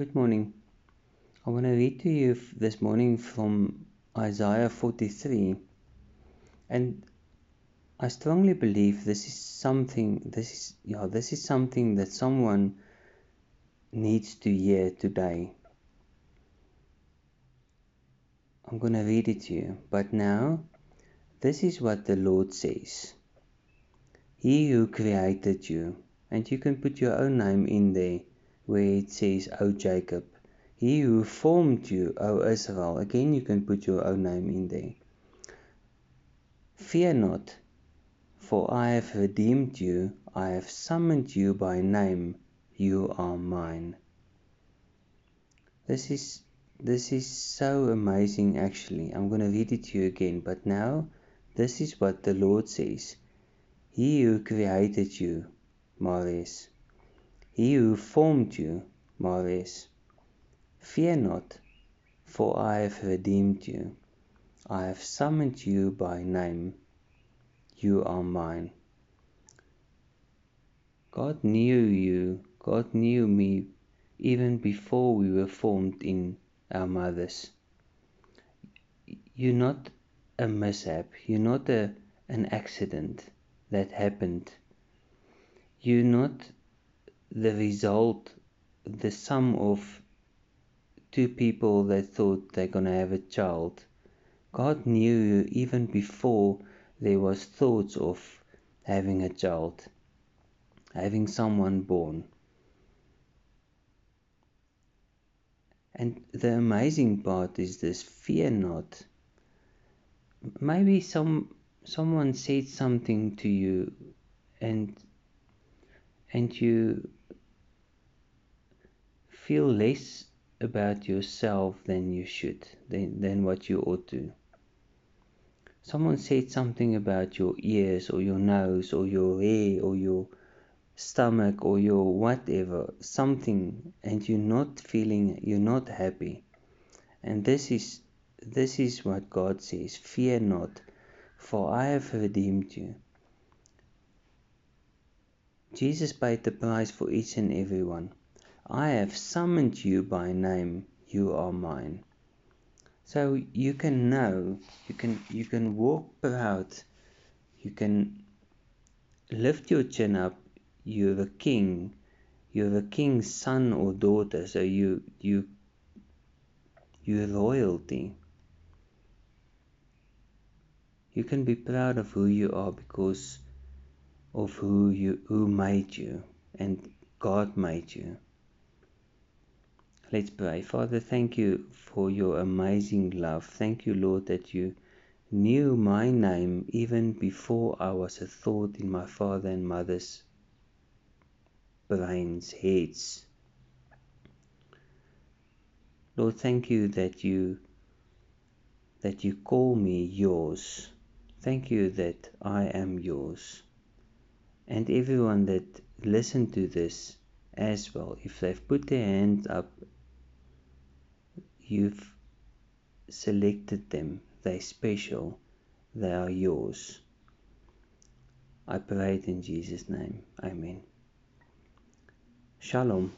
Good morning. I want to read to you this morning from Isaiah 43. And I strongly believe this is something this is yeah, this is something that someone needs to hear today. I'm going to read it to you. But now, this is what the Lord says. He who created you, and you can put your own name in there where it says, O Jacob. He who formed you, O Israel. Again, you can put your own name in there. Fear not, for I have redeemed you. I have summoned you by name. You are mine. This is this is so amazing actually. I'm going to read it to you again, but now this is what the Lord says. He who created you, Maris, he who formed you, Maris. Fear not, for I have redeemed you. I have summoned you by name. You are mine. God knew you. God knew me even before we were formed in our mothers. You're not a mishap. You're not a, an accident that happened. You're not the result, the sum of two people that thought they're going to have a child. God knew you even before there was thoughts of having a child, having someone born. And the amazing part is this fear not. Maybe some someone said something to you and and you feel less about yourself than you should, than, than what you ought to. Someone said something about your ears or your nose or your hair or your stomach or your whatever, something, and you're not feeling, you're not happy. And this is this is what God says Fear not, for I have redeemed you. Jesus paid the price for each and every one. I have summoned you by name, you are mine. So you can know, you can you can walk proud, you can lift your chin up, you're a king, you're a king's son or daughter, so you you you're royalty. You can be proud of who you are because of who you who made you and God made you. Let's pray. Father, thank you for your amazing love. Thank you, Lord, that you knew my name even before I was a thought in my father and mother's brains, heads. Lord, thank you that you that you call me yours. Thank you that I am yours. And everyone that listened to this as well, if they've put their hand up You've selected them. They're special. They are yours. I pray it in Jesus' name. Amen. Shalom.